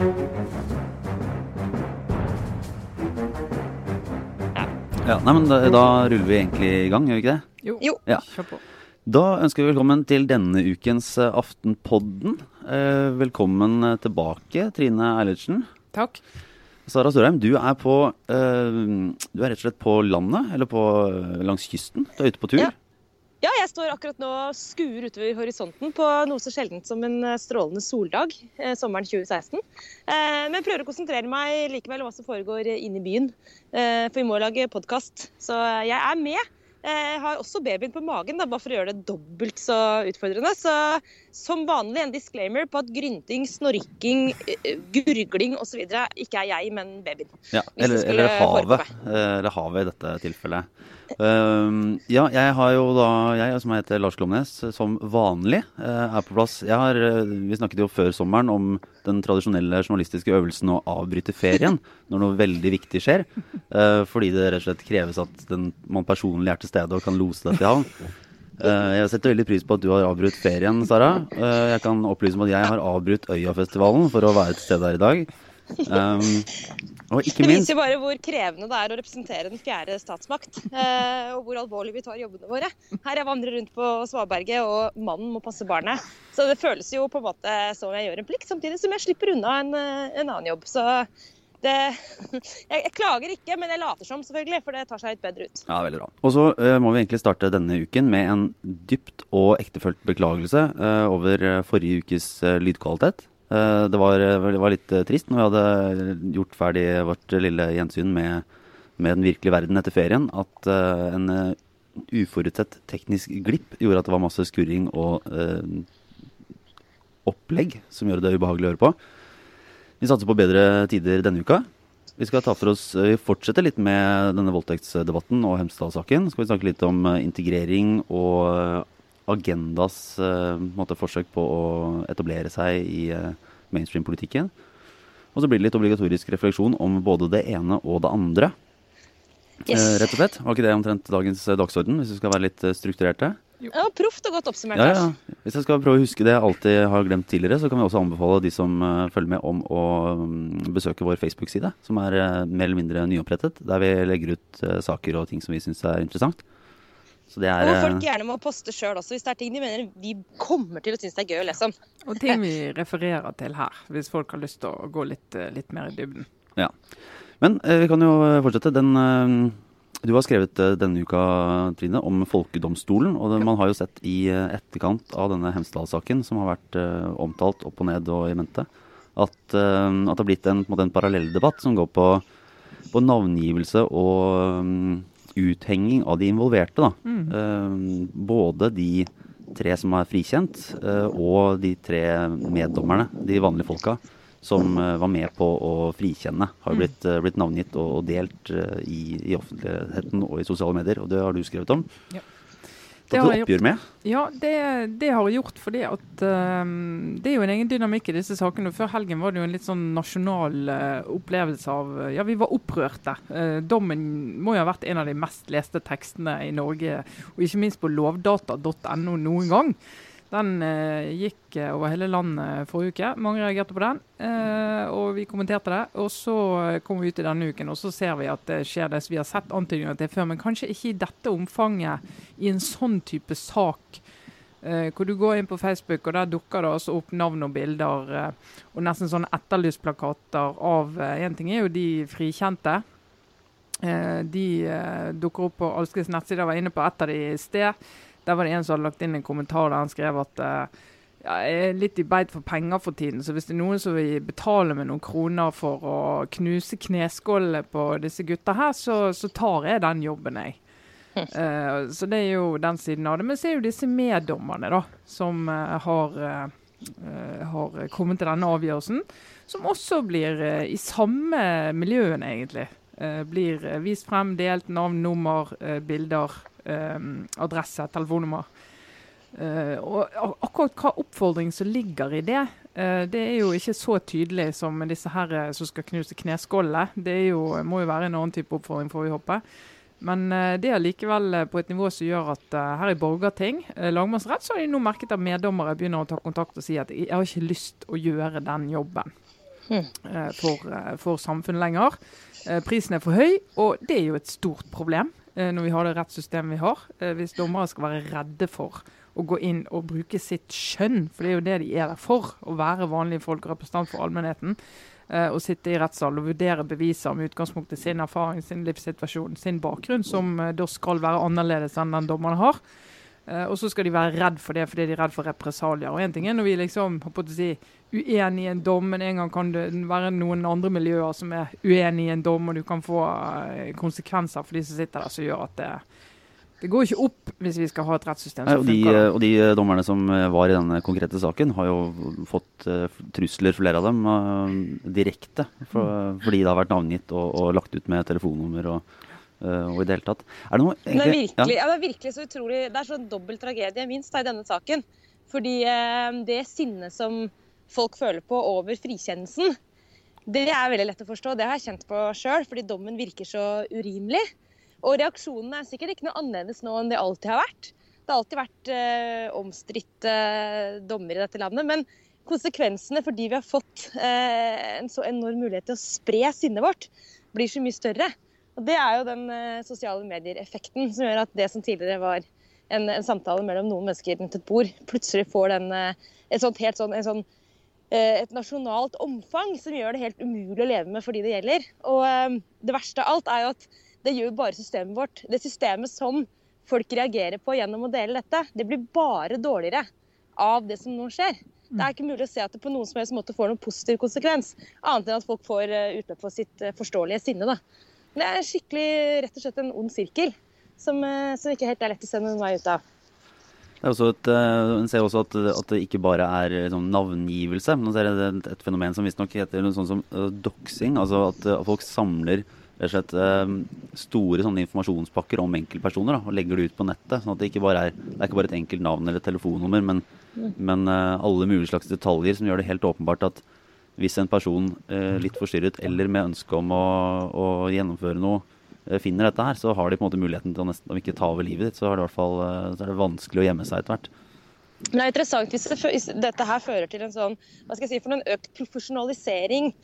Ja, nei, men da, da ruller vi egentlig i gang, gjør vi ikke det? Jo. Jo. Ja. Kjør på. Da ønsker vi velkommen til denne ukens eh, Aftenpodden. Eh, velkommen eh, tilbake, Trine Eilertsen. Takk. Sara Storheim, du er på eh, Du er rett og slett på landet, eller på, eh, langs kysten. Du er ute på tur. Ja. Ja, jeg står akkurat nå og skuer utover horisonten på noe så sjeldent som en eh, strålende soldag eh, sommeren 2016. Eh, men prøver å konsentrere meg likevel om hva som foregår inne i byen. For vi må lage podkast. Så jeg er med. Jeg har også babyen på magen, da, bare for å gjøre det dobbelt så utfordrende. Så som vanlig en disclaimer på at grynting, snorking, eh, gurgling osv. ikke er jeg, men babyen. Ja, eller, eller havet. eh, Eller havet i dette tilfellet. Um, ja, jeg har jo da Jeg som heter Lars Glomnes, som vanlig eh, er på plass. Jeg har, vi snakket jo før sommeren om den tradisjonelle journalistiske øvelsen å avbryte ferien når noe veldig viktig skjer. Uh, fordi det rett og slett kreves at den, man personlig er til stede og kan lose dette i havn. Eh, jeg setter veldig pris på at du har avbrutt ferien, Sara. Eh, jeg kan opplyse om at jeg har avbrutt Øyafestivalen for å være til stede her i dag. Um, og ikke Det viser jo bare hvor krevende det er å representere den fjerde statsmakt, eh, og hvor alvorlig vi tar jobbene våre. Her jeg vandrer rundt på Svaberget, og mannen må passe barnet. Så det føles jo på en måte som jeg gjør en plikt, samtidig som jeg slipper unna en, en annen jobb. Så det jeg, jeg klager ikke, men jeg later som, selvfølgelig, for det tar seg litt bedre ut. Ja, veldig bra. Og så uh, må vi egentlig starte denne uken med en dypt og ektefølt beklagelse uh, over eh, forrige ukes uh, lydkvalitet. Det, var, det var litt trist når vi hadde gjort ferdig vårt lille gjensyn med, med den virkelige verden etter ferien, at en uforutsett teknisk glipp gjorde at det var masse skurring og opplegg som gjorde det ubehagelig å høre på. Vi satser på bedre tider denne uka. Vi skal ta for oss, vi fortsetter litt med denne voldtektsdebatten og Hemsedal-saken. Så skal vi snakke litt om eh, integrering og eh, Agendas eh, måte, forsøk på å etablere seg i eh, mainstream-politikken. Og så blir det litt obligatorisk refleksjon om både det ene og det andre. Yes. Eh, rett og slett. Var ikke det omtrent dagens eh, dagsorden, hvis vi skal være litt eh, strukturerte? Ja, Proft og godt oppsummert. Ja, ja. Hvis jeg skal prøve å huske det jeg alltid har glemt tidligere, så kan vi også anbefale de som eh, følger med om å mm, besøke vår Facebook-side, som er eh, mer eller mindre nyopprettet, der vi legger ut eh, saker og ting som vi syns er interessant. Så det er Og folk gjerne må poste sjøl også, hvis det er ting de mener vi kommer til å synes det er gøy å lese om. Og ting vi refererer til her, hvis folk har lyst til å gå litt, litt mer i dybden. Ja. Men eh, vi kan jo fortsette. Den, eh, du har skrevet eh, denne uka, Trine, om folkedomstolen. Og det, man har jo sett i eh, etterkant av denne Hemsedal-saken, som har vært uh, omtalt opp og ned og i mente, at, uh, at det har blitt en, en, en parallelldebatt som går på, på navngivelse og um, uthenging av de involverte. Da. Uh, både de tre som er frikjent, og de tre meddommerne, de vanlige folka, som eh, var med på å frikjenne, har Mm. blitt, eh, blitt navngitt og, og delt eh, i, i offentligheten og i sosiale medier. Og det har du skrevet om. Ja. Det har jeg med. Ja, det, det har jeg gjort fordi at ehm, det er jo en egen dynamikk i disse sakene. Før helgen var det jo en litt sånn nasjonal uh, opplevelse av Ja, vi var opprørte. Uh, dommen må jo ha vært en av de mest leste tekstene i Norge, og ikke minst på lovdata.no noen gang. Den eh, gikk eh, over hele landet forrige uke. Mange reagerte på den, eh, og vi kommenterte det. Og så eh, kom vi ut i denne uken, og så ser vi at det skjer det som vi har sett antydninger til før, men kanskje ikke i dette omfanget i en sånn type sak. Eh, hvor du går inn på Facebook, og der dukker det altså opp navn og bilder. Eh, og nesten sånne etterlystplakater av Én ting er jo de frikjente. Eh, de eh, dukker opp på Alskes nettsider. Var inne på et av de i sted. Der var det en som hadde lagt inn en kommentar der han skrev at uh, ja, jeg er litt i beit for penger for tiden, så hvis det er noen som vil betale med noen kroner for å knuse kneskålene på disse gutta her, så, så tar jeg den jobben, jeg. Uh, så det er jo den siden av det. Men så er jo disse meddommerne, da, som uh, har, eh, har kommet til denne avgjørelsen, som også blir i samme miljøene, egentlig. Blir vist frem, delt navn, nummer, bilder, adresse, telefonnummer. Eh, og akkurat hva oppfordring som ligger i det, eh, det er jo ikke så tydelig som disse her eh, som skal knuse kneskålene. Det jo, må jo være en annen type oppfordring, får vi håpe. Men eh, det er likevel eh, på et nivå som gjør at eh, her i Borgarting, eh, lagmannsrett, så har de nå merket at meddommere begynner å ta kontakt og si at jeg har ikke lyst å gjøre den jobben. eh, for, eh, for samfunnet lenger. Eh, prisen er for høy, og det er jo et stort problem eh, når vi har det rettssystemet vi har. Eh, hvis dommere skal være redde for å gå inn og bruke sitt skjønn, for det er jo det de er der for, å være vanlige folk og representant for allmennheten. Å Og sitte i rettssal og vurdere beviser med utgangspunkt i sin erfaring, sin livssituasjon, sin bakgrunn, som eh, da skal være annerledes enn den dommerne har. Eh, og så skal de være redd for det fordi de er redd for represalier. Og en ting er når vi liksom på å si, uenig i en dom, men en gang kan det være noen andre miljøer som er uenig i en dom, og du kan få eh, konsekvenser for de som sitter der som gjør at det, det går ikke opp hvis vi skal ha et rettssystem som og, de, og de eh, dommerne som eh, var i denne konkrete saken, har jo fått eh, trusler, flere av dem, eh, direkte. For, fordi det har vært navngitt og, og lagt ut med telefonnummer og, eh, og i det hele tatt. Er det noe Det er virkelig, ja. det er virkelig så utrolig Det er så dobbel tragedie, minst, da, i denne saken. Fordi eh, det sinnet som folk føler på over frikjennelsen, det er veldig lett å forstå. Det har jeg kjent på sjøl, fordi dommen virker så urimelig. Og reaksjonene er sikkert ikke noe annerledes nå enn det alltid har vært. Det har alltid vært eh, omstridte dommer i dette landet. Men konsekvensene fordi vi har fått eh, en så enorm mulighet til å spre sinnet vårt, blir så mye større. Og Det er jo den eh, sosiale medier-effekten som gjør at det som tidligere var en, en samtale mellom noen mennesker rundt et bord, plutselig får den, eh, et sånt, helt sånn, sånn, eh, et nasjonalt omfang som gjør det helt umulig å leve med for de det gjelder. Og det verste av alt er jo at det gjør bare systemet vårt. Det systemet som folk reagerer på gjennom å dele dette, det blir bare dårligere av det som nå skjer. Det er ikke mulig å se at det på noen som helst måte får noen positiv konsekvens, annet enn at folk får utløp for sitt forståelige sinne. Da. Det er skikkelig rett og slett en ond sirkel som, eh, som ikke helt er lett å se noen vei ut av. Det er også et, eh, En ser også at, at det ikke bare er sånn navngivelse, men det er et, et fenomen som visstnok heter noe sånt som uh, doxing. Altså at, eh, folk samler slett uh, store sånne informasjonspakker om enkeltpersoner da, og legger det ut på nettet. sånn at Det ikke bare er, det er ikke bare et enkelt navn eller et telefonnummer, men, men uh, alle mulige slags detaljer som gjør det helt åpenbart at hvis en person eh, litt forstyrret eller med ønske om å, å gjennomføre noe eh, finner dette her, så har de på en måte muligheten til å nesten om ikke ta over livet ditt, så, det fall, eh, så er det vanskelig å gjemme seg etter hvert. Men det er interessant hvis, det, hvis dette her fører til en sånn, hva skal jeg si, for en økt profesjonalisering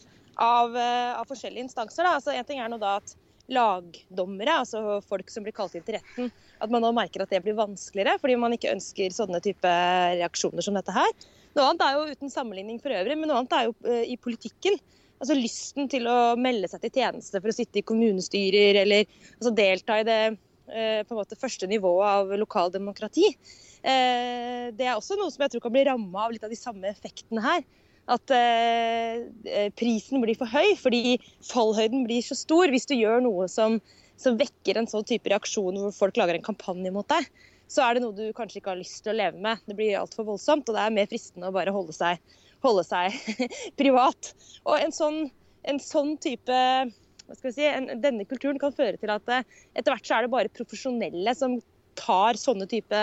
av, av forskjellige instanser. Da. Altså, en ting er nå da at lagdommere, altså folk som blir kalt inn til retten, at man nå merker at det blir vanskeligere fordi man ikke ønsker sånne type reaksjoner som dette her. Noe annet er jo uten sammenligning for øvrig, men noe annet er jo eh, i politikken. Altså lysten til å melde seg til tjeneste for å sitte i kommunestyrer eller altså delta i det eh, på en måte første nivået av lokaldemokrati. Eh, det er også noe som jeg tror kan bli ramma av litt av de samme effektene her. At prisen blir for høy fordi fallhøyden blir så stor hvis du gjør noe som, som vekker en sånn type reaksjon hvor folk lager en kampanje mot deg. Så er det noe du kanskje ikke har lyst til å leve med. Det blir altfor voldsomt, og det er mer fristende å bare holde seg, holde seg privat. Og en sånn, en sånn type si, en, Denne kulturen kan føre til at eh, etter hvert så er det bare profesjonelle som tar sånne type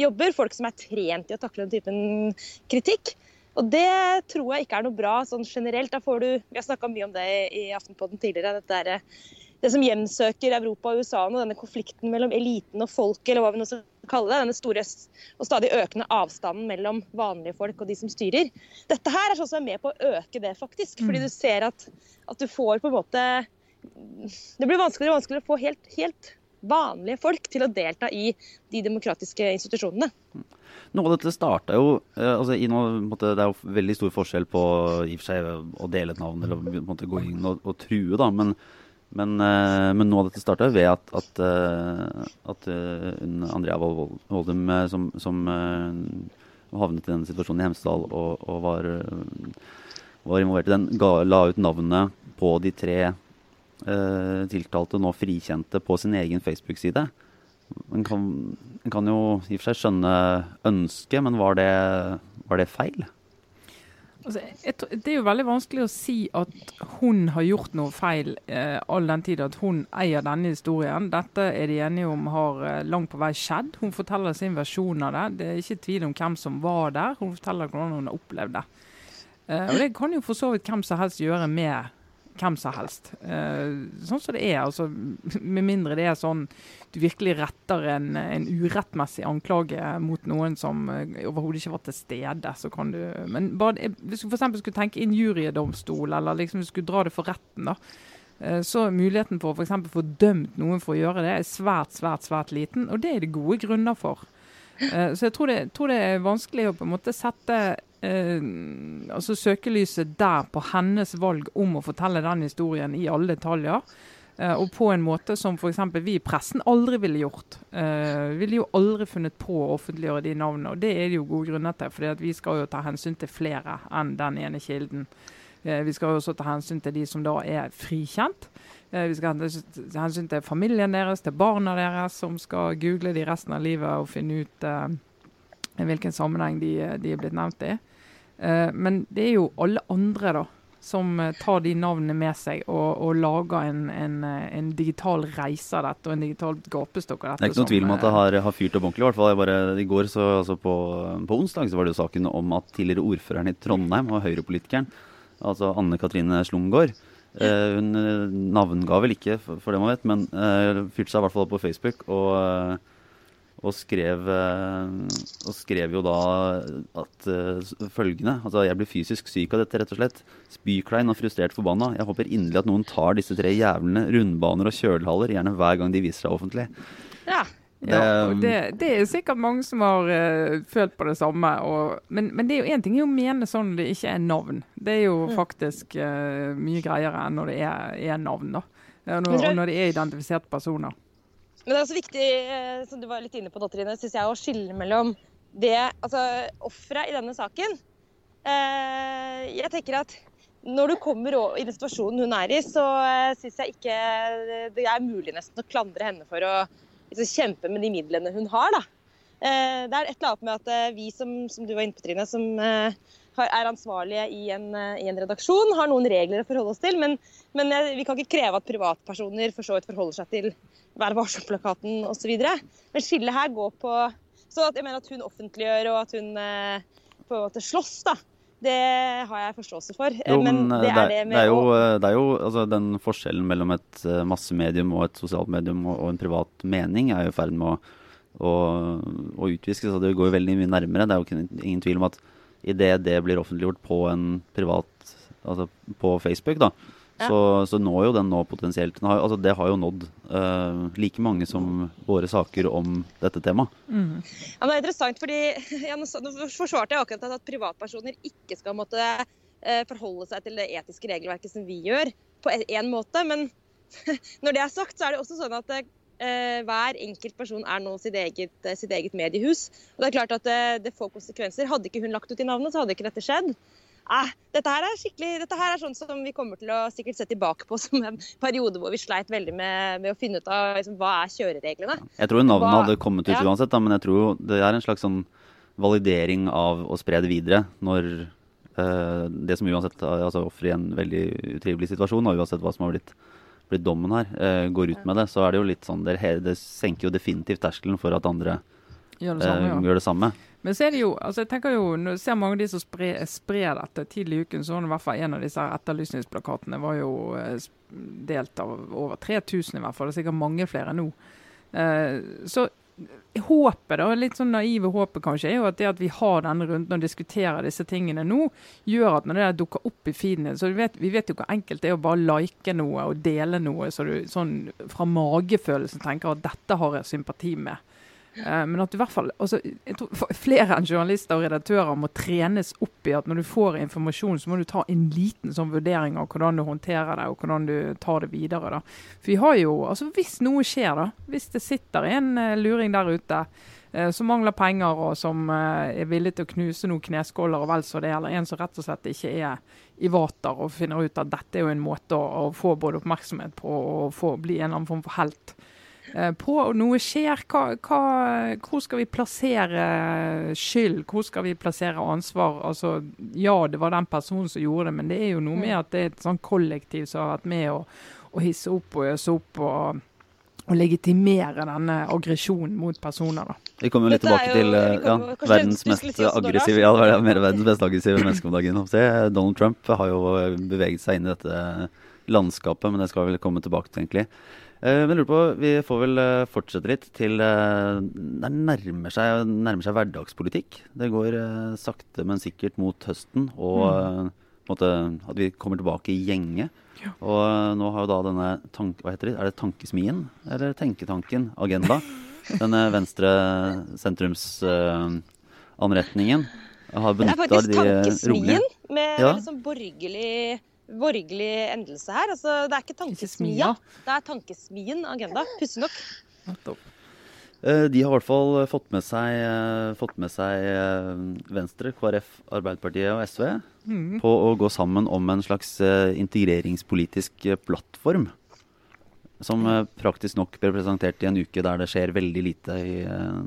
jobber. Folk som er trent i å takle den typen kritikk. Og det tror jeg ikke er noe bra sånn generelt. Da får du, Vi har snakka mye om det i Aftenpodden tidligere. Dette er, det som hjemsøker Europa og USA nå, denne konflikten mellom eliten og folket, eller hva vi nå skal kalle det. Denne store og stadig økende avstanden mellom vanlige folk og de som styrer. Dette her er sånn som er med på å øke det, faktisk. Fordi du ser at, at du får på en måte Det blir vanskeligere og vanskeligere å få helt, helt vanlige folk til å delta i de demokratiske institusjonene. Noe av dette starta jo eh, altså noe, Det er jo veldig stor forskjell på i og for seg å dele et navn eller gå inn og, og true, da. Men, men, eh, men noe av dette starta ved at, at, eh, at eh, Andrea Woldum, som, som havnet i den situasjonen i Hemsedal og, og var, var involvert i den, ga, la ut navnet på de tre eh, tiltalte, nå frikjente, på sin egen Facebook-side. En kan, kan jo i og for seg skjønne ønsket, men var det, var det feil? Altså, jeg, det er jo veldig vanskelig å si at hun har gjort noe feil, eh, all den tid at hun eier denne historien. Dette er de enige om har eh, langt på vei skjedd. Hun forteller sin versjon av det. Det er ikke tvil om hvem som var der. Hun forteller hvordan hun har opplevd det. Eh, og det kan jo for så vidt hvem som helst gjøre med hvem som helst. Uh, sånn som det er. altså Med mindre det er sånn du virkelig retter en, en urettmessig anklage mot noen som uh, overhodet ikke var til stede, så kan du Men bare, hvis du f.eks. skulle tenke injuriedomstol, eller liksom du skulle dra det for retten, da. Uh, så muligheten for å f.eks. få dømt noen for å gjøre det, er svært, svært, svært liten. Og det er det gode grunner for. Så jeg tror det, tror det, er vanskelig å på en måte sette eh, altså søkelyset der på hennes valg om å fortelle den historien i alle detaljer. Eh, og på en måte som f.eks. vi i pressen aldri ville gjort. Eh, ville jo aldri funnet på å offentliggjøre de navnene. Og det er det jo gode grunner til, for vi skal jo ta hensyn til flere enn den ene kilden. Eh, vi skal jo også ta hensyn til de som da er frikjent. Vi skal ta hensyn til familien deres, til barna deres, som skal google de resten av livet og finne ut hvilken sammenheng de, de, er blitt nevnt i. Uh, men det er jo alle andre da, som uh, tar de navnene med seg og, og lager en, en, eh, en, digital reise av dette og en digital gapestokk av dette. Det er ikke noen tvil om at det har, har fyrt opp ordentlig. i hvert fall. Bare, I går, så, altså på, på, onsdag, så var det jo saken om at tidligere ordføreren i Trondheim og høyrepolitikeren, altså Anne Katrine Slumgård, eh, hun navnga vel ikke, for, for det man vet, men fyrte seg i hvert fall opp på Facebook. og og skrev, eh, og skrev, jo da at uh, følgende Altså, jeg blir fysisk syk av dette, rett og slett. Spyklein og frustrert forbanna. Jeg håper inderlig at noen tar disse tre jævlene, rundbaner og kjølhaller, gjerne hver gang de viser seg offentlig. Ja. Det, ja, det, det, er sikkert mange som har uh, følt på det samme. Og, men, men, det er jo én ting å mene sånn det ikke er navn. Det er jo mm. faktisk uh, mye greiere enn når det er, er navn. da. Når, og når det er identifiserte personer. Men det er også viktig, eh, som du var litt inne på, Trine, synes jeg, å skille mellom det Altså offeret i denne saken. Eh, jeg tenker at når du kommer i den situasjonen hun er i, så eh, syns jeg ikke det er mulig nesten å klandre henne for å liksom, kjempe med de midlene hun har. da. Det er et eller annet med at vi som, som du var inne på, Trine, som er ansvarlige i en, i en, redaksjon, har noen regler å forholde oss til. Men, men vi kan ikke kreve at privatpersoner for så vidt forholder seg til Vær varsom-plakaten osv. Men skillet her går på Så at jeg mener at hun offentliggjør og at hun eh, på en måte slåss, da. Det har jeg forståelse for. Jo, men, det, er det, det, er jo, det er jo altså, den forskjellen mellom et massemedium og et sosialt medium og, og en privat mening er jo i ferd med å, å, å utviske. Så det går jo veldig mye nærmere. Det er jo ingen, tvil om at idet det blir offentliggjort på en privat Altså på Facebook, da, så, så når jo den nå potensielt har, altså Det har jo nådd uh, like mange som våre saker om dette temaet. Mm. Ja, det er interessant, fordi ja, nå, forsvarte jeg akkurat at privatpersoner ikke skal måtte uh, forholde seg til det etiske regelverket som vi gjør, på én måte. Men når det er sagt, så er det også sånn at uh, hver enkelt person er nå sitt eget, sitt eget mediehus. Og det er klart at det får konsekvenser. Hadde ikke hun lagt ut i navnet, så hadde ikke dette skjedd eh, dette her er dette her er sånn som vi kommer til å sikkert se tilbake på som en periode hvor vi sleit veldig med, med å finne ut av liksom, hva er kjørereglene. Jeg tror navnet hva, hadde kommet ut ja. uansett, da, men jeg tror det er en slags sånn validering av å spre det videre når eh, det som uansett altså offer i en veldig utrivelig situasjon, og uansett hva som har blitt, blitt dommen her, uh, går ut med det, så er det jo litt sånn Det, det senker jo definitivt terskelen for at andre gjør det samme. Uh, gjør det samme. Men så er det jo, altså jeg tenker jo, du ser mange av de som sprer, sprer dette tidlig i uken, så var det i hvert fall en av disse etterlysningsplakatene var jo eh, delt av over 3000 i hvert fall. Det er sikkert mange flere nå. Eh, så håpet, da, litt sånn naive håpet kanskje, er jo at det at vi har denne runden og diskuterer disse tingene nå, gjør at når det dukker opp i feeden så vet, vi vet, jo hvor enkelt det er å bare like noe og dele noe så du sånn fra magefølelsen tenker at dette har jeg sympati med. Uh, men at du i hvert fall altså, Flere enn journalister og redaktører må trenes opp i at når du får informasjon, så må du ta en liten sånn vurdering av hvordan du håndterer det, og hvordan du tar det videre. da. For vi har jo, altså Hvis noe skjer, da, hvis det sitter en uh, luring der ute uh, som mangler penger, og som er villig til å knuse noen kneskåler og vel så det, eller en som rett og slett ikke er i vater og finner ut at dette er jo en måte å, å få både oppmerksomhet på og få, bli en eller annen form for helt Eh, på, og noe skjer. Hva, hva, hvor skal vi plassere skyld? Hvor skal vi plassere ansvar? Altså, ja, det var den personen som gjorde det, men det er jo noe med at det er et sånn kollektiv som har vært med å, å hisse opp og øse opp. og å legitimere denne aggresjonen mot personer. Da. Vi kommer litt tilbake jo, til eh, ja, verdens mest aggressive ja, mer verdens mest aggressive menneske om dagen. Donald Trump har jo beveget seg inn i dette landskapet, men det skal vi vel komme tilbake til, egentlig. Eh, men lurer på, Vi får vel eh, fortsette litt til eh, Det nærmer seg, nærmer seg hverdagspolitikk. Det går sakte, men sikkert mot høsten. Og mm. måte, at vi kommer tilbake i gjenge. Ja. Og nå har jo da denne tank, hva heter det, Er det Tankesmien eller Tenketanken Agenda? denne venstre sentrumsanretningen har benytta de rolige Det er faktisk Tankesmien med ja. liksom borgerlig borgerlig endelse her. Altså, det er ikke tankesmia, det er tankesmien agenda. Pussig nok. Eh, de har i hvert fall fått med seg, eh, fått med seg eh, Venstre, KrF, Arbeiderpartiet og SV mm. på å gå sammen om en slags integreringspolitisk plattform. Som praktisk nok ble presentert i en uke der det skjer veldig lite i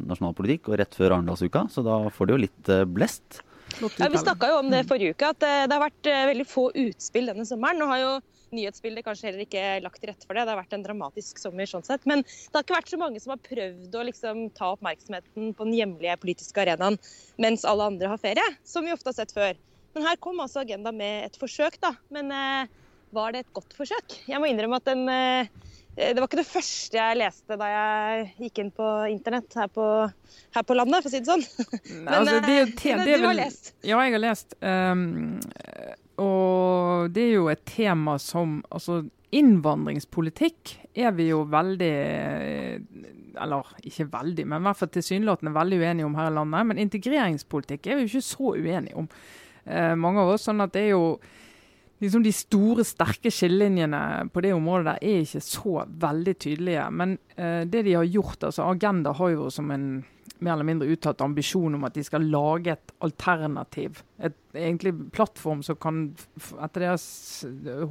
nasjonal politikk, og rett før Arendalsuka, så da får de jo litt blest. Ja, vi snakka jo om det forrige uke, at eh, det har vært eh, veldig få utspill denne sommeren. Nå har jo nyhetsbildet kanskje heller ikke lagt til rette for det. Det har vært en dramatisk sommer sånn sett. Men det har ikke vært så mange som har prøvd å liksom ta oppmerksomheten på den hjemlige politiske arenaen mens alle andre har ferie, som vi ofte har sett før. Men her kom altså Agenda med et forsøk, da. Men eh, var det et godt forsøk? Jeg må innrømme at den eh, det var ikke det første jeg leste da jeg gikk inn på internett her på, her på landet, for å si det sånn. Men altså, det, eh, det, det, du har lest? Ja, jeg har lest. Um, og det er jo et tema som Altså, innvandringspolitikk er vi jo veldig Eller ikke veldig, men i hvert fall tilsynelatende veldig uenige om her i landet. Men integreringspolitikk er vi jo ikke så uenige om, uh, mange av oss. sånn at det er jo liksom de store, sterke skillelinjene på det området der er ikke så veldig tydelige. Men uh, det de har gjort, altså Agenda har jo som en mer eller mindre uttalt ambisjon om at de skal lage et alternativ. Et egentlig plattform som kan, etter deres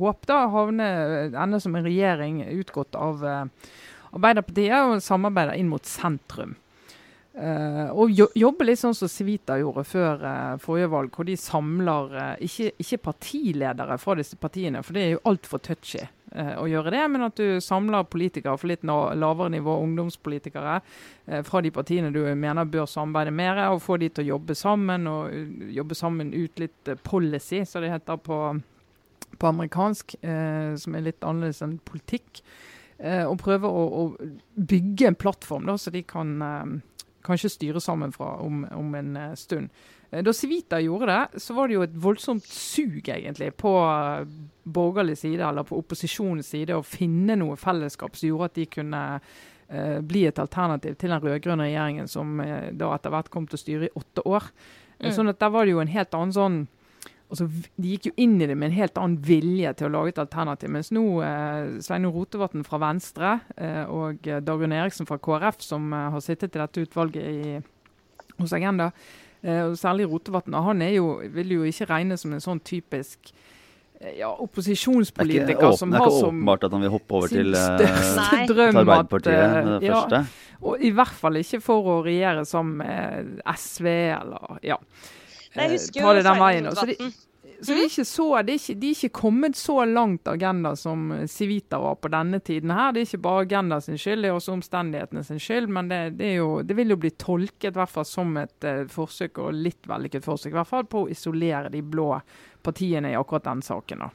håp, da, havne, ende som en regjering utgått av uh, Arbeiderpartiet og samarbeider inn mot sentrum. Uh, og jo, jobbe litt sånn som Civita gjorde før uh, forrige valg, hvor de samler uh, ikke, ikke, partiledere fra disse partiene, for det er jo altfor touchy å gjøre det, men at du samler politikere for litt lavere nivå, ungdomspolitikere, fra de partiene du mener bør samarbeide mer, og få de til å jobbe sammen, og jobbe sammen ut litt policy, som det heter på, på amerikansk, som er litt annerledes enn politikk. og prøve å, å, bygge en plattform da, så de kan kanskje styre sammen fra om, om en eh, stund. Eh, da Civita gjorde det, så var det jo et voldsomt sug egentlig på eh, borgerlig side, eller på opposisjonens side, å finne noe fellesskap som gjorde at de kunne eh, bli et alternativ til den rød-grønne regjeringen som eh, da etter hvert kom til å styre i åtte år. Mm. Sånn at der var det jo en helt annen sånn altså, De gikk jo inn i det med en helt annen vilje til å lage et alternativ. Mens nå eh, Sveinung Rotevatn fra Venstre eh, og Dagrun Eriksen fra KrF, som eh, har sittet i dette utvalget i, hos Agenda, eh, og særlig Rotevatn, han er jo, vil jo ikke regnes som en sånn typisk eh, ja, opposisjonspolitiker som har som Det er ikke åpenbart at han vil hoppe over til, uh, drøm Arbeiderpartiet med det ja, første. Og i hvert fall ikke for å regjere som med SV eller ja. Nei, jeg husker jo Sveinung Rotevatn. Så de er, ikke så, de er ikke, de er ikke kommet så langt Agenda som Civita var på denne tiden. her. Det er ikke bare Agenda sin skyld, det er også omstendighetene sin skyld. Men det, det, jo, det vil jo bli tolket hvert fall som et uh, forsøk, og litt vellykket forsøk, i hvert fall på å isolere de blå partiene i akkurat den saken. da.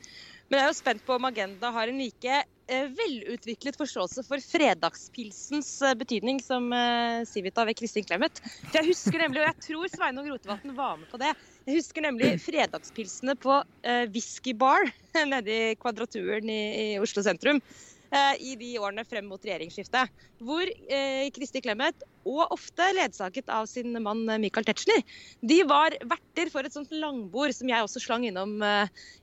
Men jeg er jo spent på om Agenda har en like eh, velutviklet forståelse for fredagspilsens eh, betydning som eh, Civita ved Kristin Clemet. For jeg husker nemlig, og jeg tror Sveinung Rotevatn var med på det, jeg husker nemlig fredagspilsene på Whisky Bar nede i Kvadraturen i Oslo sentrum. Eh, i de årene frem mot regjeringsskiftet. Hvor eh, Kristi Clemet, og ofte ledsaget av sin mann eh, Michael Tetzschner, de var verter for et sånt langbord som jeg også slang innom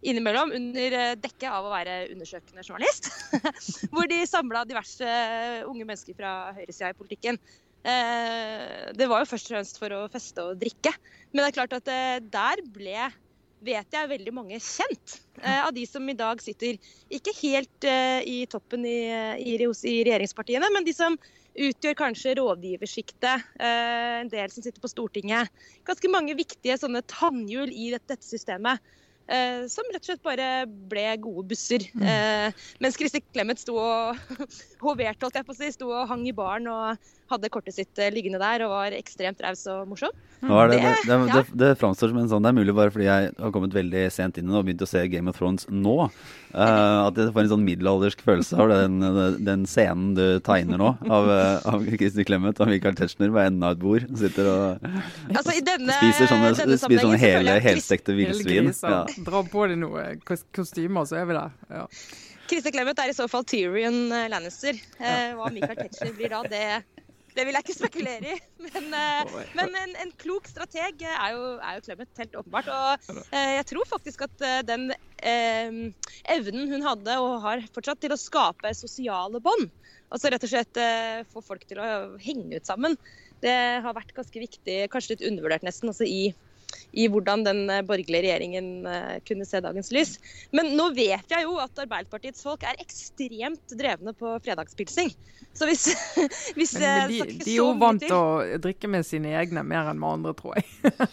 innimellom, under dekke av å være undersøkende journalist. hvor de samla diverse unge mennesker fra høyresida i politikken. Det var jo først og fremst for å feste og drikke. Men det er klart at der ble vet jeg veldig mange kjent eh, av de som i dag sitter ikke helt eh, i toppen i, i, i, regjeringspartiene, men de som utgjør kanskje rådgiversjiktet, eh, en del som sitter på Stortinget. Ganske mange viktige sånne tannhjul i dette, dette systemet. Eh, som rett og slett bare ble gode busser. Mm. Eh, mens Kristin Clemet sto og hoverte, holdt jeg på å si, sto og hang i baren og hadde kortet sitt eh, liggende der og var ekstremt raus og morsom. Er det, det, Det- det, det, framstår som en sånn Det er mulig bare fordi jeg har kommet veldig sent inn i det og begynt å se Game of Thrones nå. eh, at jeg får en sånn middelaldersk følelse av den, den scenen du tegner nå av, eh, av Kristin Clemet og Michael Tetzschner ved enden av et bord. Sitter og Altså, i denne, spiser sånne, denne spiser sånne hele, helstekte villsvin. Ja. Dra på deg noen kostymer, så er vi der. Ja. Christer Clemet er i så fall Tyrion eh, Lannister. Eh, hva Michael Tetzschner blir da, det, det vil jeg ikke spekulere i. Men, eh, men en, en klok strateg er jo, er jo Clemet, helt åpenbart. Og eh, jeg tror faktisk at eh, den eh, evnen hun hadde og har fortsatt til å skape sosiale bånd, altså rett og slett få folk til å henge ut sammen, det har vært ganske viktig, kanskje litt undervurdert nesten, altså i i hvordan den eh, borgerlige regjeringen eh, kunne se dagens lys. Men nå vet jeg jo at Arbeiderpartiets folk er ekstremt drevne på fredagspilsing. Så hvis, hvis Men, men eh, de, de er jo vant til- å drikke med sine egne mer enn med andre, tror jeg.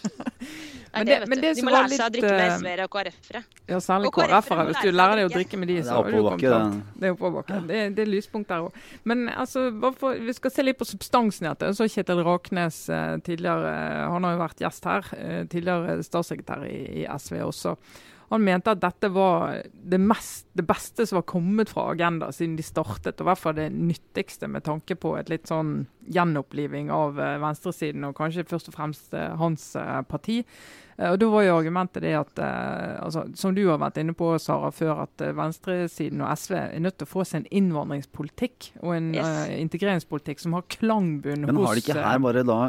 Men det, men det De må lære seg å drikke med SV-ere og KrF-ere. Ja, særlig KrF-ere. Hvis du lærer deg å drikke. med de, så er har du kommet langt. det. Er oppoverbakke. Det, det er lyspunkt der òg. Men altså, bare for, vi skal se litt på substansen i dette. Så Kjetil Raknes tidligere, han har jo vært gjest her, tidligere statssekretær i, i SV også. Han mente at dette var det, mest, det beste som var kommet fra Agenda siden de startet, og i hvert fall det nyttigste med tanke på et litt sånn gjenoppliving av eh, venstresiden, og kanskje først og fremst eh, hans eh, parti. Og Da var jo argumentet det at, altså, som du har vært inne på, Sara, før, at venstresiden og SV er nødt til å få seg en innvandringspolitikk og en Yes. uh, integreringspolitikk som har klangbunn hos Men har de ikke her bare da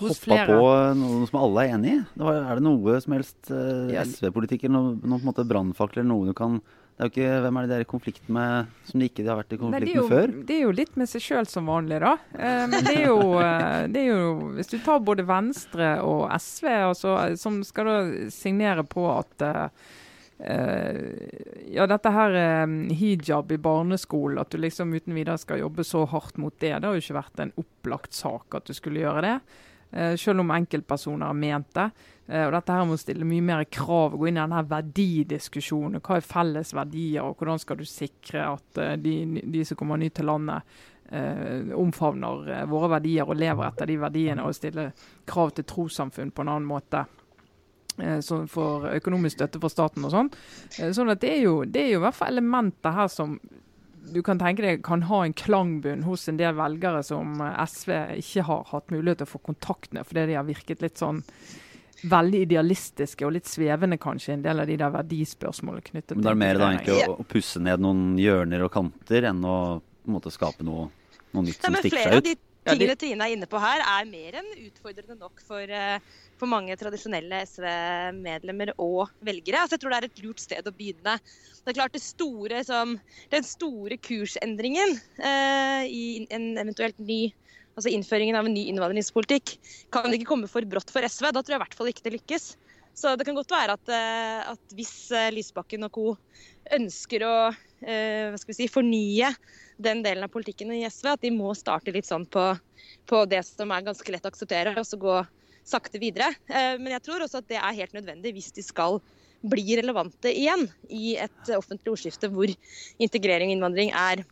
hoppa på noe som alle er enig i? Det var, er det noe som helst eh, eller noen noe på en måte brannfakler, noe du kan det er jo ikke, Hvem er det de er i konflikt med som de ikke har vært i konflikt med før? det er jo litt med seg sjøl som vanlig, da. Eh, men det er, jo, eh, det er jo Hvis du tar både Venstre og SV, altså, eh, som skal da signere på at eh, eh, ja, dette her eh, hijab i barneskolen, at du liksom uten videre skal jobbe så hardt mot det, det har jo ikke vært en opplagt sak at du skulle gjøre det. Eh, selv om enkeltpersoner har ment det. Eh, og dette her må stille mye mer krav, og gå inn i denne verdidiskusjonen. Hva er felles verdier, og hvordan skal du sikre at eh, de, de som kommer ny til landet, eh, omfavner våre verdier og lever etter de verdiene, og stiller krav til trossamfunn på en annen måte. Som får økonomisk støtte fra staten og sånn. Sånn at det er, jo, det er jo i hvert fall elementer her som du kan tenke deg kan ha en klangbunn hos en del velgere som eh, SV ikke har hatt mulighet til å få kontakt med, fordi de har virket litt sånn veldig idealistiske og litt svevende, kanskje, en del av de der verdispørsmålene knyttet til Men det er mer da egentlig å, å pusse ned noen hjørner og kanter enn å på en måte skape noe, noe nytt som stikker seg ut. Tingene Trine er inne på her, er mer enn utfordrende nok for, eh, for mange tradisjonelle SV-medlemmer og velgere. Altså, jeg tror det er et lurt sted å begynne. Det er klart det store, som, Den store kursendringen eh, i en eventuelt ny altså innføringen av en ny innvandringspolitikk kan ikke komme for brått for SV. Da tror jeg i hvert fall ikke det lykkes. Så det kan godt være at, eh, at hvis eh, Lysbakken og co. ønsker å si, fornye den delen av politikken i SV, at de må starte litt sånn på, på det som er ganske lett å akseptere, og så gå sakte videre. Eh, Men jeg tror også at det er helt nødvendig hvis de skal bli relevante igjen i et offentlig ordskifte hvor integrering og innvandring er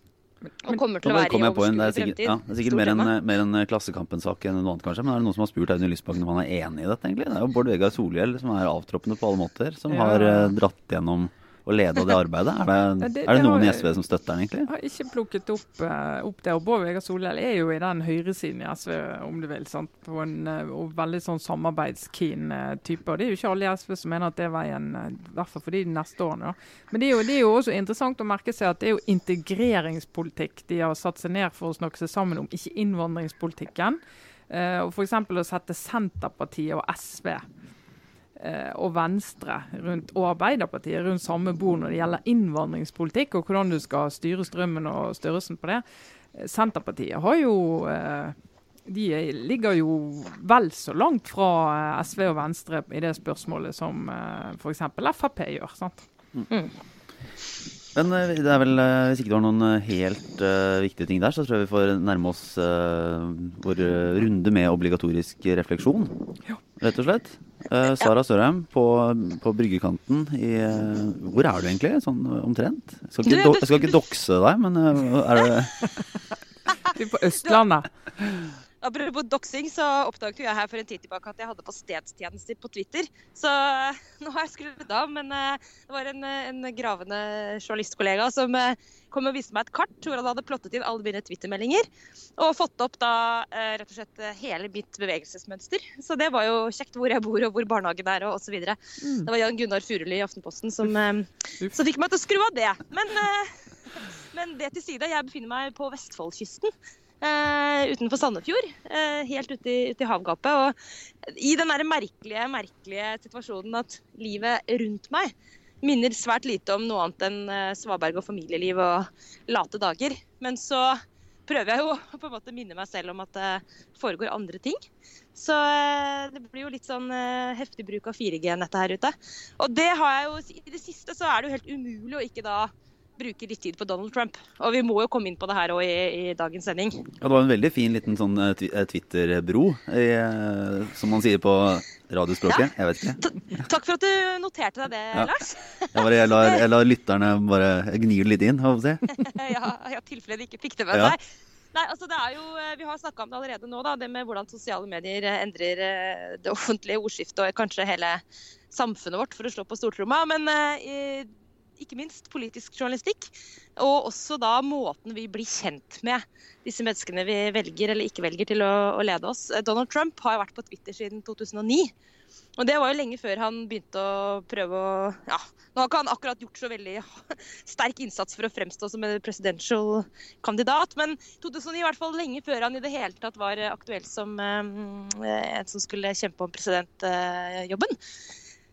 og kommer til å være i er overskuelig sikkert, fremtid. ja, det er sikkert mer en, tema. mer en Klassekampen-sak enn noe annet, kanskje. Men er det noen som har spurt Audun Lysbakken om han er enig i dette, egentlig? Det er jo Bård Vegar Solhjell som er avtroppende på alle måter, som Ja. har eh, dratt gjennom og leda det arbeidet. Er det, Ja, det- er det noen i SV som støtter den, egentlig? Jeg har ikke plukket opp, eh, opp det. og Bård Vegar Solhjell er jo i den høyresiden i SV, om du vil. sant? På en, eh, veldig sånn samarbeidskeen eh, type. og Det er jo ikke alle i SV som mener at det er veien, i hvert fall for de neste årene. da. Men det er, jo, det er jo også interessant å merke seg at det er jo integreringspolitikk de har satt seg ned for å snakke seg sammen om, ikke innvandringspolitikken. Uh, og F.eks. å sette Senterpartiet og SV og Venstre rundt, og Arbeiderpartiet rundt samme bord når det gjelder innvandringspolitikk og hvordan du skal styre strømmen og størrelsen på det. Eh, Senterpartiet har jo eh, de er- ligger jo vel så langt fra eh, SV og Venstre i det spørsmålet som eh, f.eks. Frp gjør. sant? Men eh, det er vel, eh, hvis ikke det var noen eh, helt uh, viktige ting der, så tror jeg vi får nærme oss uh, vår runde med obligatorisk refleksjon. Ja. Rett og slett. Uh, Sara Sørheim på, på bryggekanten i Hvor er du egentlig, sånn omtrent? Jeg skal ikke, do, jeg skal ikke dokse deg, men er du... Du er på Østlandet. Apropos doxing, så oppdaget jo jeg her for en tid tilbake at jeg hadde på stedstjenester på Twitter. Så nå har jeg skrudd av, men uh, det var en, en gravende journalistkollega som uh, kom og viste meg et kart hvor han hadde plottet inn alle mine Twitter-meldinger. Og fått opp da rett og slett hele mitt bevegelsesmønster. Så det var jo kjekt hvor jeg bor og hvor barnehagen er og osv. Mm. Det var Jan Gunnar Furuli i Aftenposten som, som fikk meg til å skru av det. Men, men det til side, jeg befinner meg på Vestfoldkysten. Uh, utenfor Sandefjord. Uh, helt ute i, ute i, havgapet. Og i den der merkelige, merkelige situasjonen at livet rundt meg minner svært lite om noe annet enn uh, svaberg og familieliv og late dager. Men så prøver jeg jo på en måte minne meg selv om at det foregår andre ting. Så det blir jo litt sånn heftig bruk av 4G-nettet her ute. Og det har jeg jo I det siste så er det jo helt umulig å ikke da bruker litt tid på Donald Trump. Og vi må jo komme inn på det her òg i, i, dagens sending. Ja, Det var en veldig fin liten sånn uh, Twitter-bro, uh, som man sier på radiospråket. Ja. Jeg vet ikke. Takk for at du noterte deg det, ja. Lars. jeg, bare, jeg, lar, jeg, lar, lytterne bare gnir litt inn, håper jeg. ja, i tilfelle de ikke fikk det med seg. Nei, altså det er jo, eh, Vi har snakka om det allerede nå, da, det med hvordan sosiale medier endrer det offentlige ordskiftet og kanskje hele samfunnet vårt, for å slå på stortromma. Men uh, ikke minst politisk journalistikk. Og også da måten vi blir kjent med disse menneskene vi velger eller ikke velger til å, å lede oss. Donald Trump har jo vært på Twitter siden 2009. Og det var jo lenge før han begynte å prøve å Ja, nå har ikke han akkurat gjort så veldig sterk innsats for å fremstå som en presidential kandidat, men 2009 i hvert fall lenge før han i det hele tatt var aktuell som um, en som skulle kjempe om presidentjobben.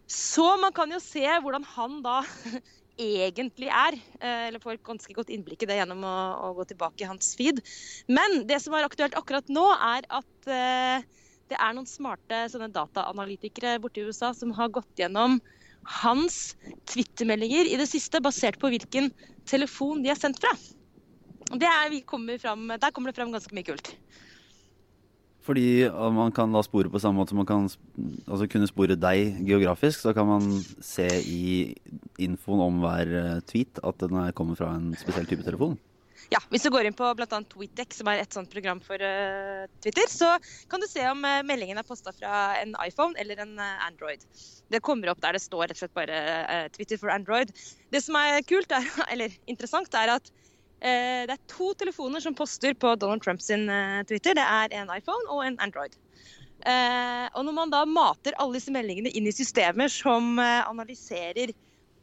Så man kan jo se hvordan han da egentlig er. Eh, eller får ganske godt innblikk i det gjennom å, å, gå tilbake i hans feed. Men det som er aktuelt akkurat nå, er at uh, det er noen smarte dataanalytikere borte i USA som har gått gjennom hans Twitter-meldinger i det siste, basert på hvilken telefon de er sendt fra. Er, kommer frem, der kommer det fram ganske mye kult. Fordi man kan da spore på samme måte som man kan altså kunne spore deg geografisk, så kan man se i infoen om hver eh, tweet at den kommer fra en spesiell type telefon? Ja, hvis du går inn på bl.a. TweetDeck, som er et sånt program for uh, Twitter, så kan du se om uh, meldingen er posta fra en iPhone eller en uh, Android. Det kommer opp der det står rett og slett bare Twitter for Android. Det som er kult, er, eller interessant, er at Eh, det er to telefoner som poster på Donald Trumps eh, Twitter. Det er en iPhone og en Android. Eh, og når man da mater alle disse meldingene inn i systemer som analyserer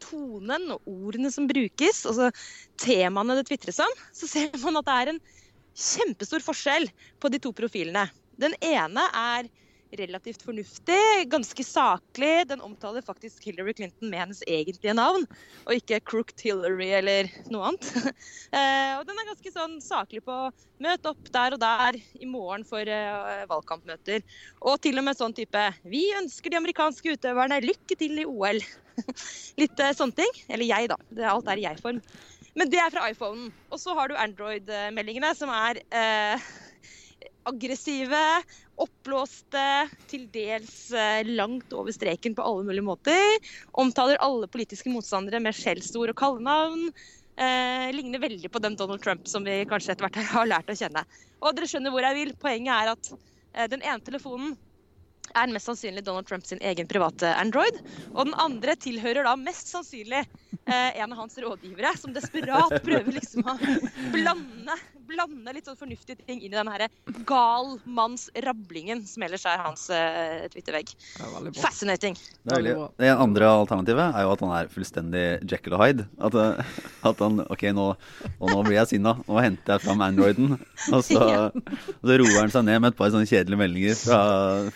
tonen og ordene som brukes, altså temaene det tvitres om, så ser man at det er en kjempestor forskjell på de to profilene. Den ene er relativt fornuftig, ganske saklig. Den omtaler faktisk Hillary Clinton med hennes egentlige navn, og ikke Crooked Hillary eller noe annet. Eh, og den er ganske sånn saklig på møt opp der og der i morgen for uh, valgkampmøter. Og til og med sånn type Vi ønsker de amerikanske utøverne lykke til i OL. Litt uh, sånne ting. Eller jeg, da. Alt er i jeg-form. Men det er fra iPhonen. Og så har du Android-meldingene, som er uh, aggressive, oppblåste, til dels eh, langt over streken på alle mulige måter. Omtaler alle politiske motstandere med skjellsord og kallenavn. Eh, ligner veldig på den Donald Trump som vi kanskje etter hvert har lært å kjenne. Og dere skjønner hvor jeg vil. Poenget er at eh, den ene telefonen er mest sannsynlig Donald Trumps egen private Android. Og den andre tilhører da mest sannsynlig eh, en av hans rådgivere, som desperat prøver liksom å blande blande litt sånn fornuftige ting inn i den her gal manns rablingen som ellers er hans uh, Twitter-vegg. Fascinating. Det, det, andre alternativet er jo at han er fullstendig Jekyll og Hyde. At, eh, at han OK, nå, og nå blir jeg sinna. Nå henter jeg fram Androiden. Og så, og så roer han seg ned med et par sånne kjedelige meldinger fra,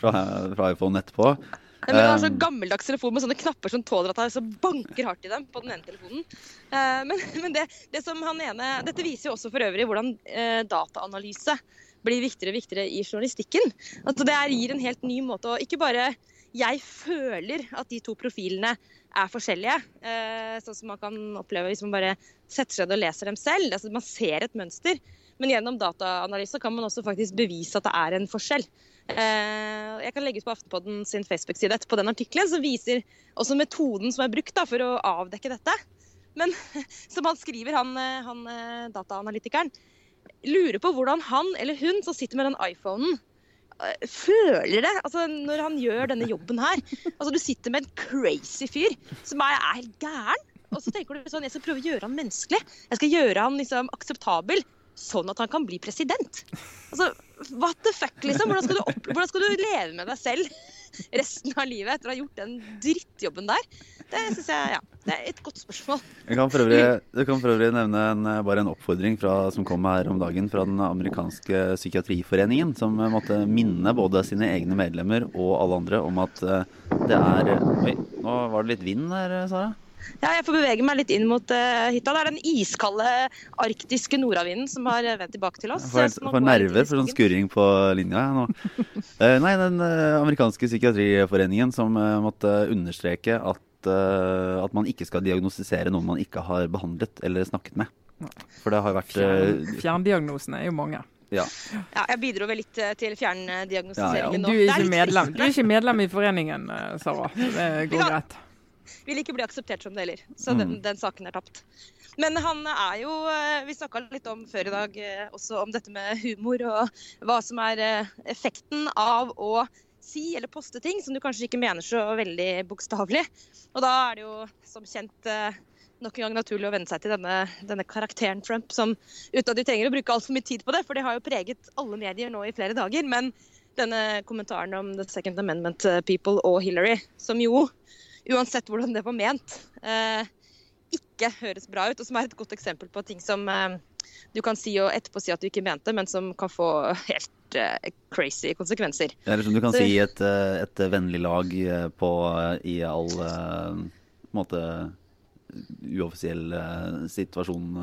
fra, fra iPhone etterpå. Vi har så gammeldags telefon med sånne knapper som tåler at det banker hardt i dem på den ene telefonen. Eh, men, men det, det, som han ene, Dette viser jo også for øvrig hvordan eh, dataanalyse blir viktigere og viktigere i journalistikken. At det gir en helt ny måte å Ikke bare jeg føler at de to profilene er forskjellige, eh, sånn som man kan oppleve hvis man bare setter seg ned og leser dem selv. Altså, man ser et mønster. Men gjennom dataanalyse kan man også faktisk bevise at det er en forskjell. Eh, jeg kan legge ut på Aftenpodden sin Facebook-side etterpå den artikkelen, som viser også metoden som er brukt da, for å avdekke dette. Men som han skriver, han, eh, han eh, dataanalytikeren, lurer på hvordan han eller hun som sitter med den iPhonen, føler det altså, når han gjør denne jobben her. Altså, Du sitter med en crazy fyr som er, er helt gæren. Og så tenker du sånn, jeg skal prøve å gjøre han menneskelig. Jeg skal gjøre han liksom akseptabel, sånn at han kan bli president. Altså, What the fuck, liksom? Hvordan skal, du hvordan skal du leve med deg selv resten av livet etter å ha gjort den drittjobben der? Det synes jeg, ja, det er et godt spørsmål. Jeg kan for øvrig, kan for øvrig nevne en, bare en oppfordring fra, som kom her om dagen fra den amerikanske psykiatriforeningen, som måtte minne både sine egne medlemmer og alle andre om at eh, det er Oi, nå var det litt vind der, Sara? Ja, jeg får bevege meg litt inn mot uh, hytta. Det er den iskalde arktiske nordavinden som har vendt tilbake til oss. Jeg får, får nerver for sånn skurring på linja nå. uh, nei, den uh, amerikanske psykiatriforeningen som måtte understreke at, at man ikke skal diagnostisere noen man ikke har behandlet eller snakket med. For det har vært Fjern, Fjerndiagnosene er jo mange. Ja. ja. jeg bidro vel litt til fjerndiagnostiseringen ja, ja. Du, er ikke medlem, du er ikke medlem i foreningen, Sara. Det går greit vil ikke bli akseptert som det heller. Så den, mm. den, saken er tapt. Men han er jo eh, Vi snakka litt om før i dag eh, også om dette med humor og hva som er eh, effekten av å si eller poste ting som du kanskje ikke mener så veldig bokstavelig. Og da er det jo som kjent nok en gang naturlig å venne seg til denne, denne, karakteren Trump, som uten at de trenger å bruke altfor mye tid på det, for det har jo preget alle medier nå i flere dager. Men denne kommentaren om The Second Amendment People og Hillary, som jo uansett hvordan det var ment, eh, ikke høres bra ut. Og som er et godt eksempel på ting som eh, du kan si og etterpå si at du ikke mente, men som kan få helt eh, crazy konsekvenser. Ja, eller som du kan Så, si et, et vennlig lag på, i all måte uoffisiell situasjon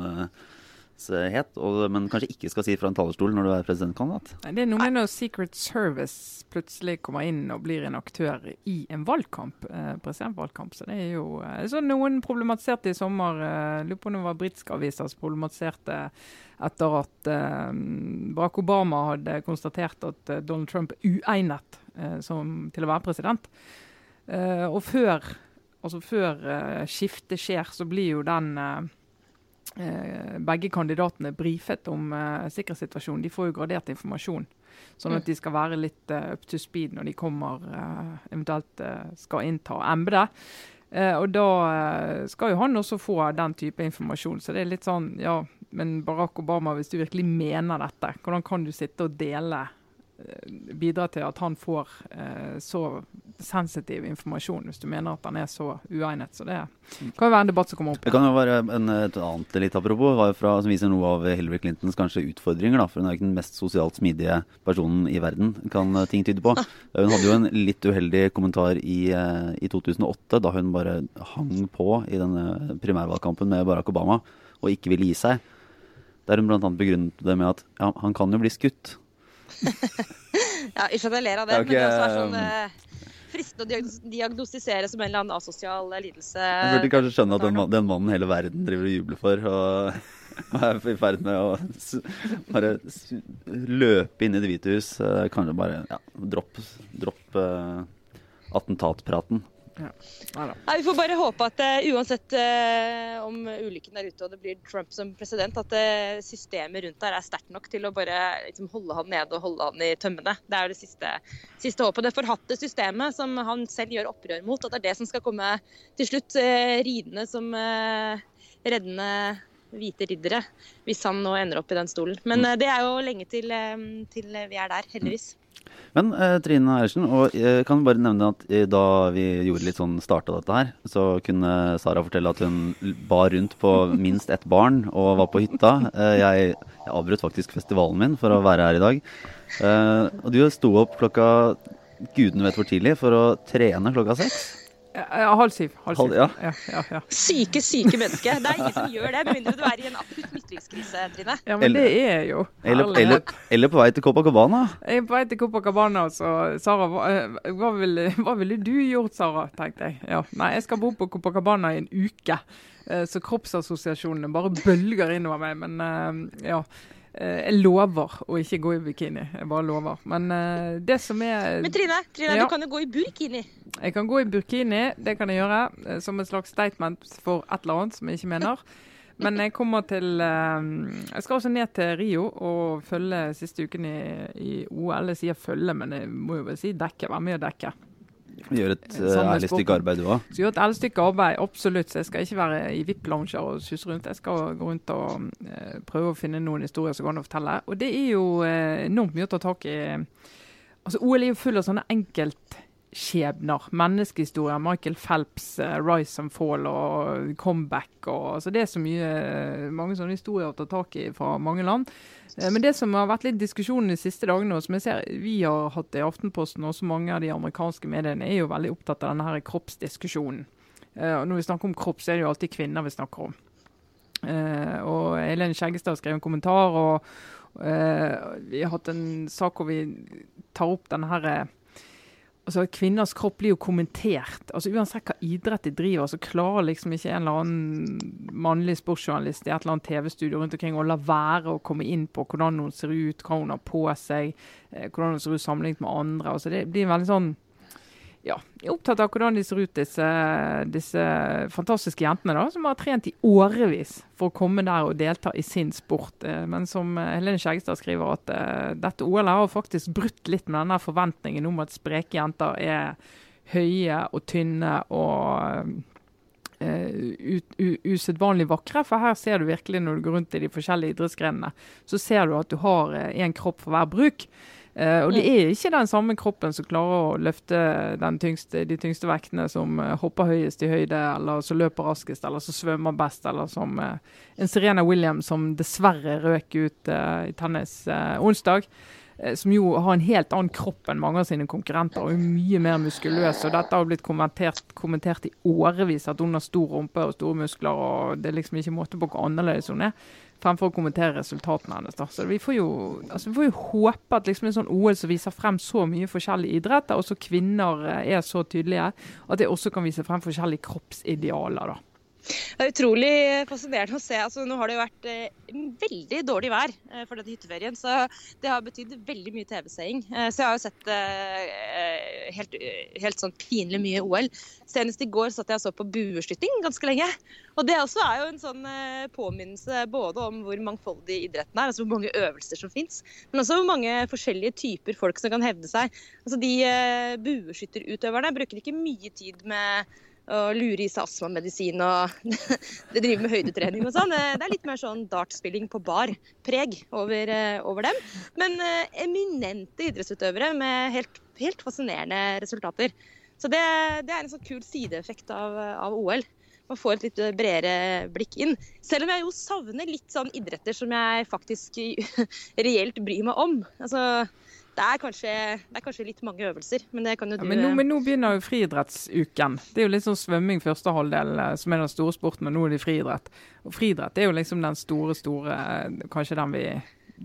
het, og, men kanskje ikke skal si fra en talerstol når du er presidentkandidat? Det er noe med når Secret Service plutselig kommer inn og blir en aktør i en valgkamp, eh, presidentvalgkamp. Så det er jo eh, så Noen problematiserte i sommer, eh, lurer på om det var britiske aviser som problematiserte etter at eh, Barack Obama hadde konstatert at eh, Donald Trump er uegnet eh, som, til å være president. Eh, og før, altså før skiftet skjer, så blir jo den begge kandidatene brifet om uh, sikkerhetssituasjonen. De får jo gradert informasjon, sånn at mm. de skal være litt uh, up to speed når de kommer uh, eventuelt skal innta embetet. og da skal jo han også få den type informasjon. Så det er litt sånn Ja, men Barack Obama, hvis du virkelig mener dette, hvordan kan du sitte og dele Eh, bidra til at han får eh, så sensitiv informasjon, hvis du mener at han er så uegnet. Så det kan jo være en debatt som kommer opp. Det kan jo være en, et annet litt apropos, fra, som viser noe av Hillary Clintons kanskje utfordringer. Da, for hun er ikke den mest sosialt smidige personen i verden, kan ting tyde på. Hun hadde jo en litt uheldig kommentar i, eh, i 2008, da hun bare hang på i denne primærvalgkampen med Barack Obama og ikke ville gi seg. Der hun bl.a. begrunnet det med at ja, han kan jo bli skutt. ja, ikke at jeg ler av det, okay. men det også er sånn eh, fristende å diagnostisere som en eller annen asosial eh, lidelse. Jeg burde kanskje skjønne at den, den, mannen hele verden driver og jubler for, og, og er i ferd med å bare løpe inn i Det hvite hus. Eh, kanskje bare ja, dropp, dropp uh, attentatpraten. Ja. Ja, vi får bare håpe at uh, uansett uh, om ulykken er ute og det blir Trump som president, at uh, systemet rundt der er sterkt nok til å bare liksom, holde han nede og holde han i tømmene. Det er det siste, siste håpet. Det forhatte systemet som han selv gjør opprør mot, at det er det som skal komme til slutt, ridende som reddende hvite riddere, hvis han nå ender opp i den stolen. Men det er jo lenge til, til vi er der, heldigvis. Men eh, Trine Eilertsen, og jeg kan bare nevne at eh, da vi gjorde litt sånn starta dette her, så kunne Sara fortelle at hun bar rundt på minst ett barn og var på hytta. Eh, jeg, jeg avbrøt faktisk festivalen min for å være her i dag. Eh, og du sto opp klokka gudene vet hvor tidlig for å trene klokka seks. Ja, halv syv. Halv syv. Ja. Ja, ja, syke, syke mennesker. Det er ingen som gjør det, med mindre du er i en akutt midtlivskrise, Trine. Ja, men det er jo. Eller, eller, eller, på vei til Copacabana. Jeg er på vei til Copacabana, så Sara, hva, eh, hva, ville, hva ville du gjort, Sara? tenkte jeg. Ja. Nei, jeg skal bo på Copacabana i en uke. Eh, så kroppsassosiasjonene bare bølger innover meg. Men eh, ja. Jeg lover å ikke gå i bikini. Jeg bare lover. Men det som er Men Trine, Trine ja. du kan jo gå i burkini. Jeg kan gå i burkini, det kan jeg gjøre. Som en slags statement for et eller annet som jeg ikke mener. Men jeg kommer til eh, Jeg skal også ned til Rio og følge siste uken i, i OL. Jeg sier følge, men jeg må jo vel si dekke. Være med å dekke. Gjør et uh, ærlig stykke arbeid, du òg. Skal gjør et ærlig stykke arbeid, absolutt. Så jeg skal ikke være i VIP-lounger og suse rundt. Jeg skal gå rundt og uh, prøve å finne noen historier som går an å fortelle. Og det er jo uh, enormt mye å ta tak i. Altså, OL er jo full av sånne enkeltskjebner. Menneskehistorier. Michael Phelps, uh, rise and fall og comeback. Og, så det er så mye, mange sånne historier å ta tak i fra mange land. Eh, Men det som har vært litt diskusjonen de siste dagene, og som jeg ser vi har hatt i Aftenposten, og også mange av de amerikanske mediene, er jo veldig opptatt av denne her kroppsdiskusjonen. Uh, når vi snakker om kropp, så er det jo alltid kvinner vi snakker om. Eh, og Elin Skjeggestad skrev en kommentar, og eh, vi har hatt en sak hvor vi tar opp denne her eh, Altså, Kvinners kropp blir jo kommentert. altså Uansett hva idrett de driver, så klarer liksom ikke en eller annen mannlig sportsjournalist i et eller annet TV-studio rundt omkring å la være å komme inn på hvordan hun ser ut, hva hun har på seg, eh, hvordan hun ser ut sammenlignet med andre. altså Det blir veldig sånn ja, jeg er opptatt av hvordan de ser ut, disse, disse fantastiske jentene da, som har trent i årevis for å komme der og delta i sin sport. Eh, Men som eh, Helene Skjeggestad skriver, at uh, dette OL har faktisk brutt litt med denne forventningen om at spreke jenter er høye og tynne og uh, usedvanlig vakre. For her ser du virkelig, når du går rundt i de forskjellige idrettsgrenene, så ser du at du har én kropp for hver bruk. Eh, og det er ikke den samme kroppen som klarer å løfte den tyngste, de tyngste vektene, som eh, hopper høyest i høyde, eller som løper raskest, eller som svømmer best, eller som eh, en Serena Williams som dessverre røk ut i tennis onsdag. Som jo har en helt annen kropp enn mange av sine konkurrenter, og er mye mer muskuløs. og Dette har blitt kommentert, kommentert i årevis, at hun har stor rumpe og store muskler. og Det er liksom ikke måte på hvor annerledes hun er fremfor å kommentere resultatene hennes. Da. Så vi får jo, altså, vi får jo håpe at liksom en sånn OL som viser frem så mye forskjellige idretter, og så kvinner eh, er så tydelige, at det også kan vise frem forskjellige kroppsidealer. da. Det er utrolig fascinerende å se. Altså, nå har det jo vært eh, veldig dårlig vær eh, for denne hytteferien, så det har betydd veldig mye TV-seing. Eh, så jeg har jo sett eh, helt, helt sånn pinlig mye OL. Senest i går satt jeg og så på bueskyting ganske lenge. Og det også er jo en sånn eh, påminnelse både om hvor mangfoldig idretten er, altså hvor mange øvelser som fins, men også hvor mange forskjellige typer folk som kan hevde seg. Altså De eh, bueskytterutøverne bruker ikke mye tid med å lure i seg astmamedisin og det driver med høydetrening og sånn. Det er litt mer sånn dartspilling på bar preg over, eh, over dem. Men eh, eminente idrettsutøvere med helt, helt fascinerende resultater. Så det, det er en sånn kul sideeffekt av, av OL. Man får et litt bredere blikk inn. Selv om jeg jo savner litt sånn idretter som jeg faktisk reelt bryr meg om. Altså, det er, kanskje, det er kanskje litt mange øvelser, men det kan jo Ja, du men, nå, men nå begynner jo friidrettsuken. Det er jo litt sånn svømming første halvdel, eh, som er den store sporten, men nå er det friidrett. Og friidrett er jo liksom den store, store eh, Kanskje den vi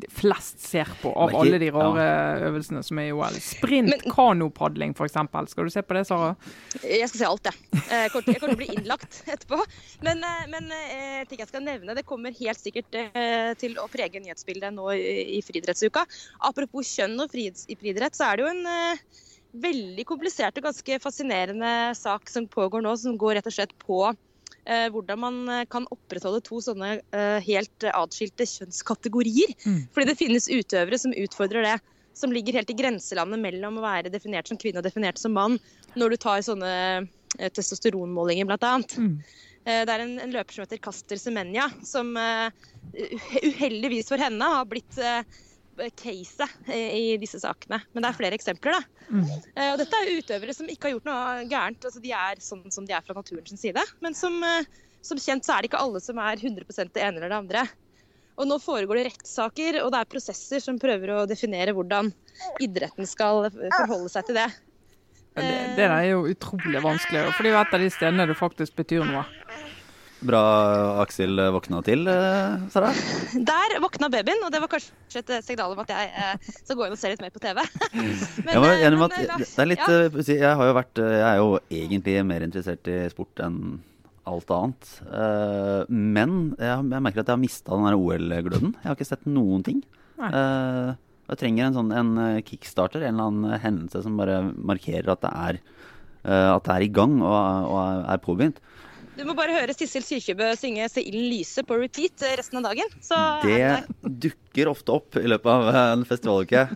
flest ser på av ikke- alle de rare øvelsene som er i OL. Sprint, Men- kanopadling f.eks. Skal du se på det, Sara? Jeg skal se alt, jeg. Jeg kommer til- jeg kommer til å bli innlagt etterpå. Men, eh, men jeg ting jeg skal nevne, det kommer helt sikkert eh, til å prege nyhetsbildet nå i friidrettsuka. Apropos kjønn og i friidrett, så er det jo en eh, veldig komplisert og ganske fascinerende sak som pågår nå, som går rett og slett på eh, hvordan man eh, kan opprettholde to sånne eh, helt atskilte kjønnskategorier. Mm. Fordi det finnes utøvere som utfordrer det. Som ligger helt i grenselandet mellom å være definert som kvinne og definert som mann, når du tar sånne eh, testosteronmålinger, annet. Mm. Eh, Det er en, en løper som heter Kaster Semenya, som uh, uheldigvis for henne har blitt uh, caset eh, i disse sakene. Men det er flere eksempler, da. Mm. Eh, og dette er utøvere som ikke har gjort noe gærent. Altså, de er sånn som de er fra naturens side. Men som, eh, som kjent så er det ikke alle som er 100% det ene eller det andre. Og nå foregår det rettssaker, og det er prosesser som prøver å definere hvordan idretten skal forholde seg til det. Ja, Det, det er jo utrolig vanskelig, for det er jo et av de stedene det faktisk betyr noe. Bra Aksel våkna til, eh, Sara. Der våkna babyen, og det var kanskje et signal om at jeg eh, skal gå inn og se litt mer på TV. Men, Jeg eh, men, at det er litt ja. eh, Jeg har jo vært Jeg er jo egentlig mer interessert i sport enn alt annet. Eh, Men jeg, jeg merker at jeg har mista den der OL-gløden. Jeg har ikke sett noen ting. Nei. Eh, Jeg trenger en sånn en kickstarter, en eller annen hendelse som bare markerer at det er, at det er i gang og, og er påbegynt. Du må bare høre Sissel Kyrkjebø synge 'Se ilden lyse' på repeat resten av dagen. Så Det dukker ofte opp i løpet av en festivaluke.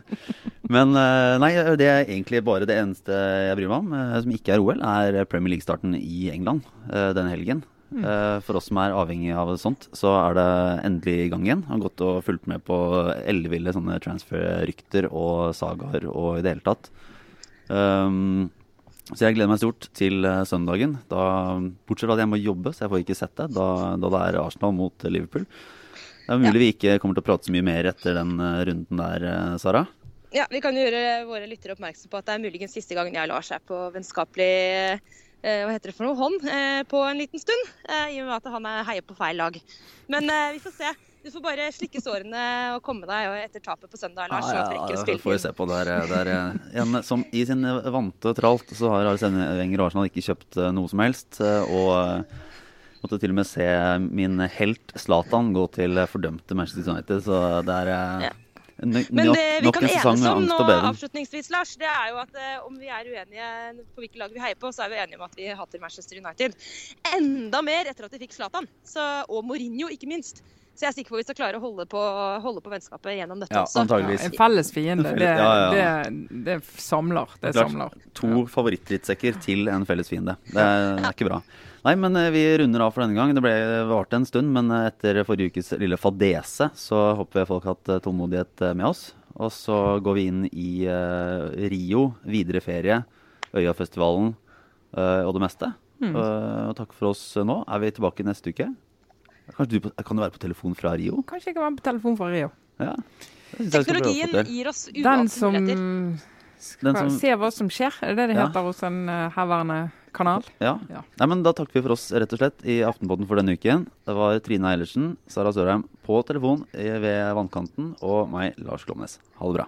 Men eh, nei, det er egentlig bare det eneste jeg bryr meg om, eh, som ikke er OL, er Premier League-starten i England eh, denne helgen. Mm. For oss som er avhengig av sånt, så er det endelig i gang igjen. Jeg har gått og fulgt med på elleville sånne transfer-rykter og sagaer og i det hele tatt. Um, så jeg gleder meg stort til eh, søndagen. Da, bortsett fra at jeg må jobbe, så jeg får ikke sett det. Da, da det er Arsenal mot Liverpool. Det er mulig vi ikke kommer til å prate så mye mer etter den eh, runden der, eh, Sara. Ja, Vi kan gjøre våre lyttere oppmerksom på at det er muligens siste gangen jeg og Lars er på vennskapelig hva heter det for noe, hånd på en liten stund. I og med at han er heier på feil lag. Men vi får se. Du får bare slikke sårene og komme deg etter tapet på søndag, Lars. og ja, det får vi se på. Der, der, igjen, som I sin vante tralt så har Arsene Wenger og Arsenal ikke kjøpt eh, noe som helst. eh, Og eh, måtte til og med se min helt Zlatan gå til fordømte Manchester United. Så det er Ja. Men det vi kan enes om nå avslutningsvis, Lars, det er jo at om vi er uenige på hvilket lag vi heier på, så er vi enige om at vi hater Manchester United. Enda mer etter at de fikk Zlatan. Så- Og Mourinho, ikke minst. Så jeg er sikker på at vi skal klare å holde på, holde på vennskapet gjennom dette Ja, også. antageligvis. En felles fiende, En det, ja, ja. det, det samler. Det Klart, samler. To favorittdrittsekker til en felles fiende. Det er, det er ikke bra. Nei, men eh, vi runder av for denne gang. Det ble varte en stund, men eh, etter forrige ukes lille fadese så håper jeg folk har hatt eh, tålmodighet med oss. Og så går vi inn i uh, Rio, videre ferie, Øyafestivalen uh, og det meste. Eh, og takk for oss nå. Er vi tilbake neste uke? Du på, kan du være på telefon fra Rio? Kanskje jeg kan være på telefon fra Rio. Ja. Teknologien gir oss uansett uante muligheter. Den som- ser hva som skjer, er det det Ja. heter hos en uh, herværende kanal? Ja. Ja. Nei, men Da takker vi for oss rett og slett i Aftenposten for denne uken. Det var Trine Eilertsen, Sara Sørheim på telefon eh, ved vannkanten og meg, Lars Glomnes. Ha det bra.